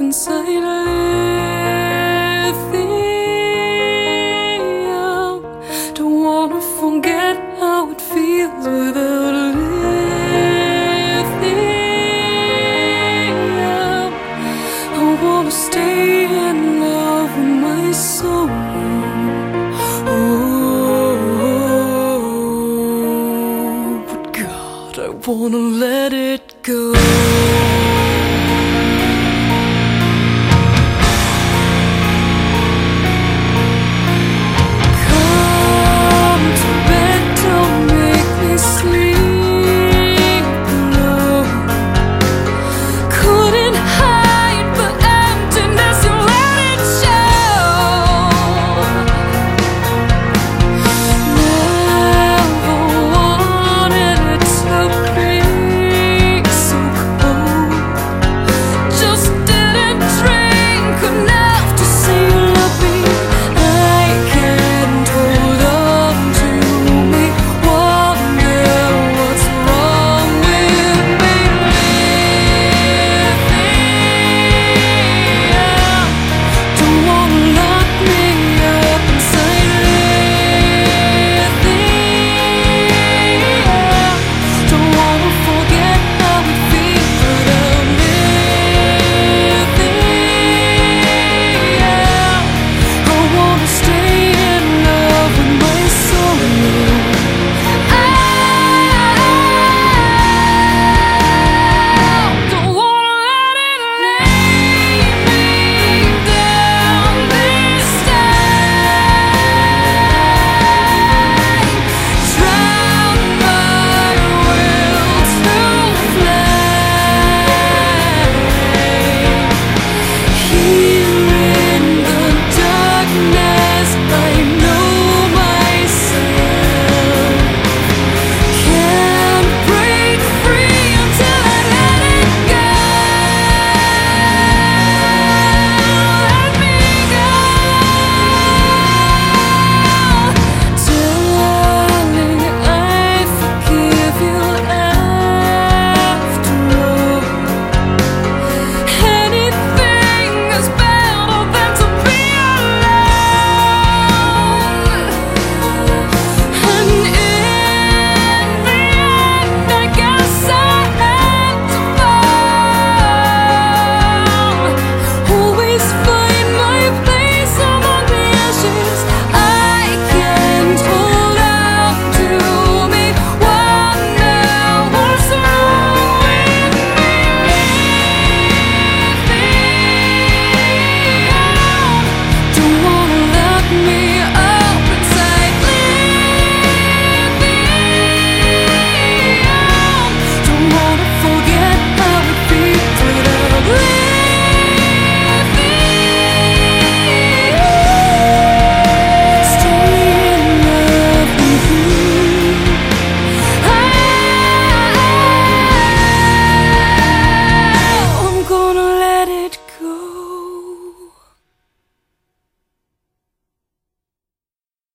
inside lithium. Don't wanna forget how it feels without lithium. I wanna stay in love with my soul. Oh, but God, I wanna let it go.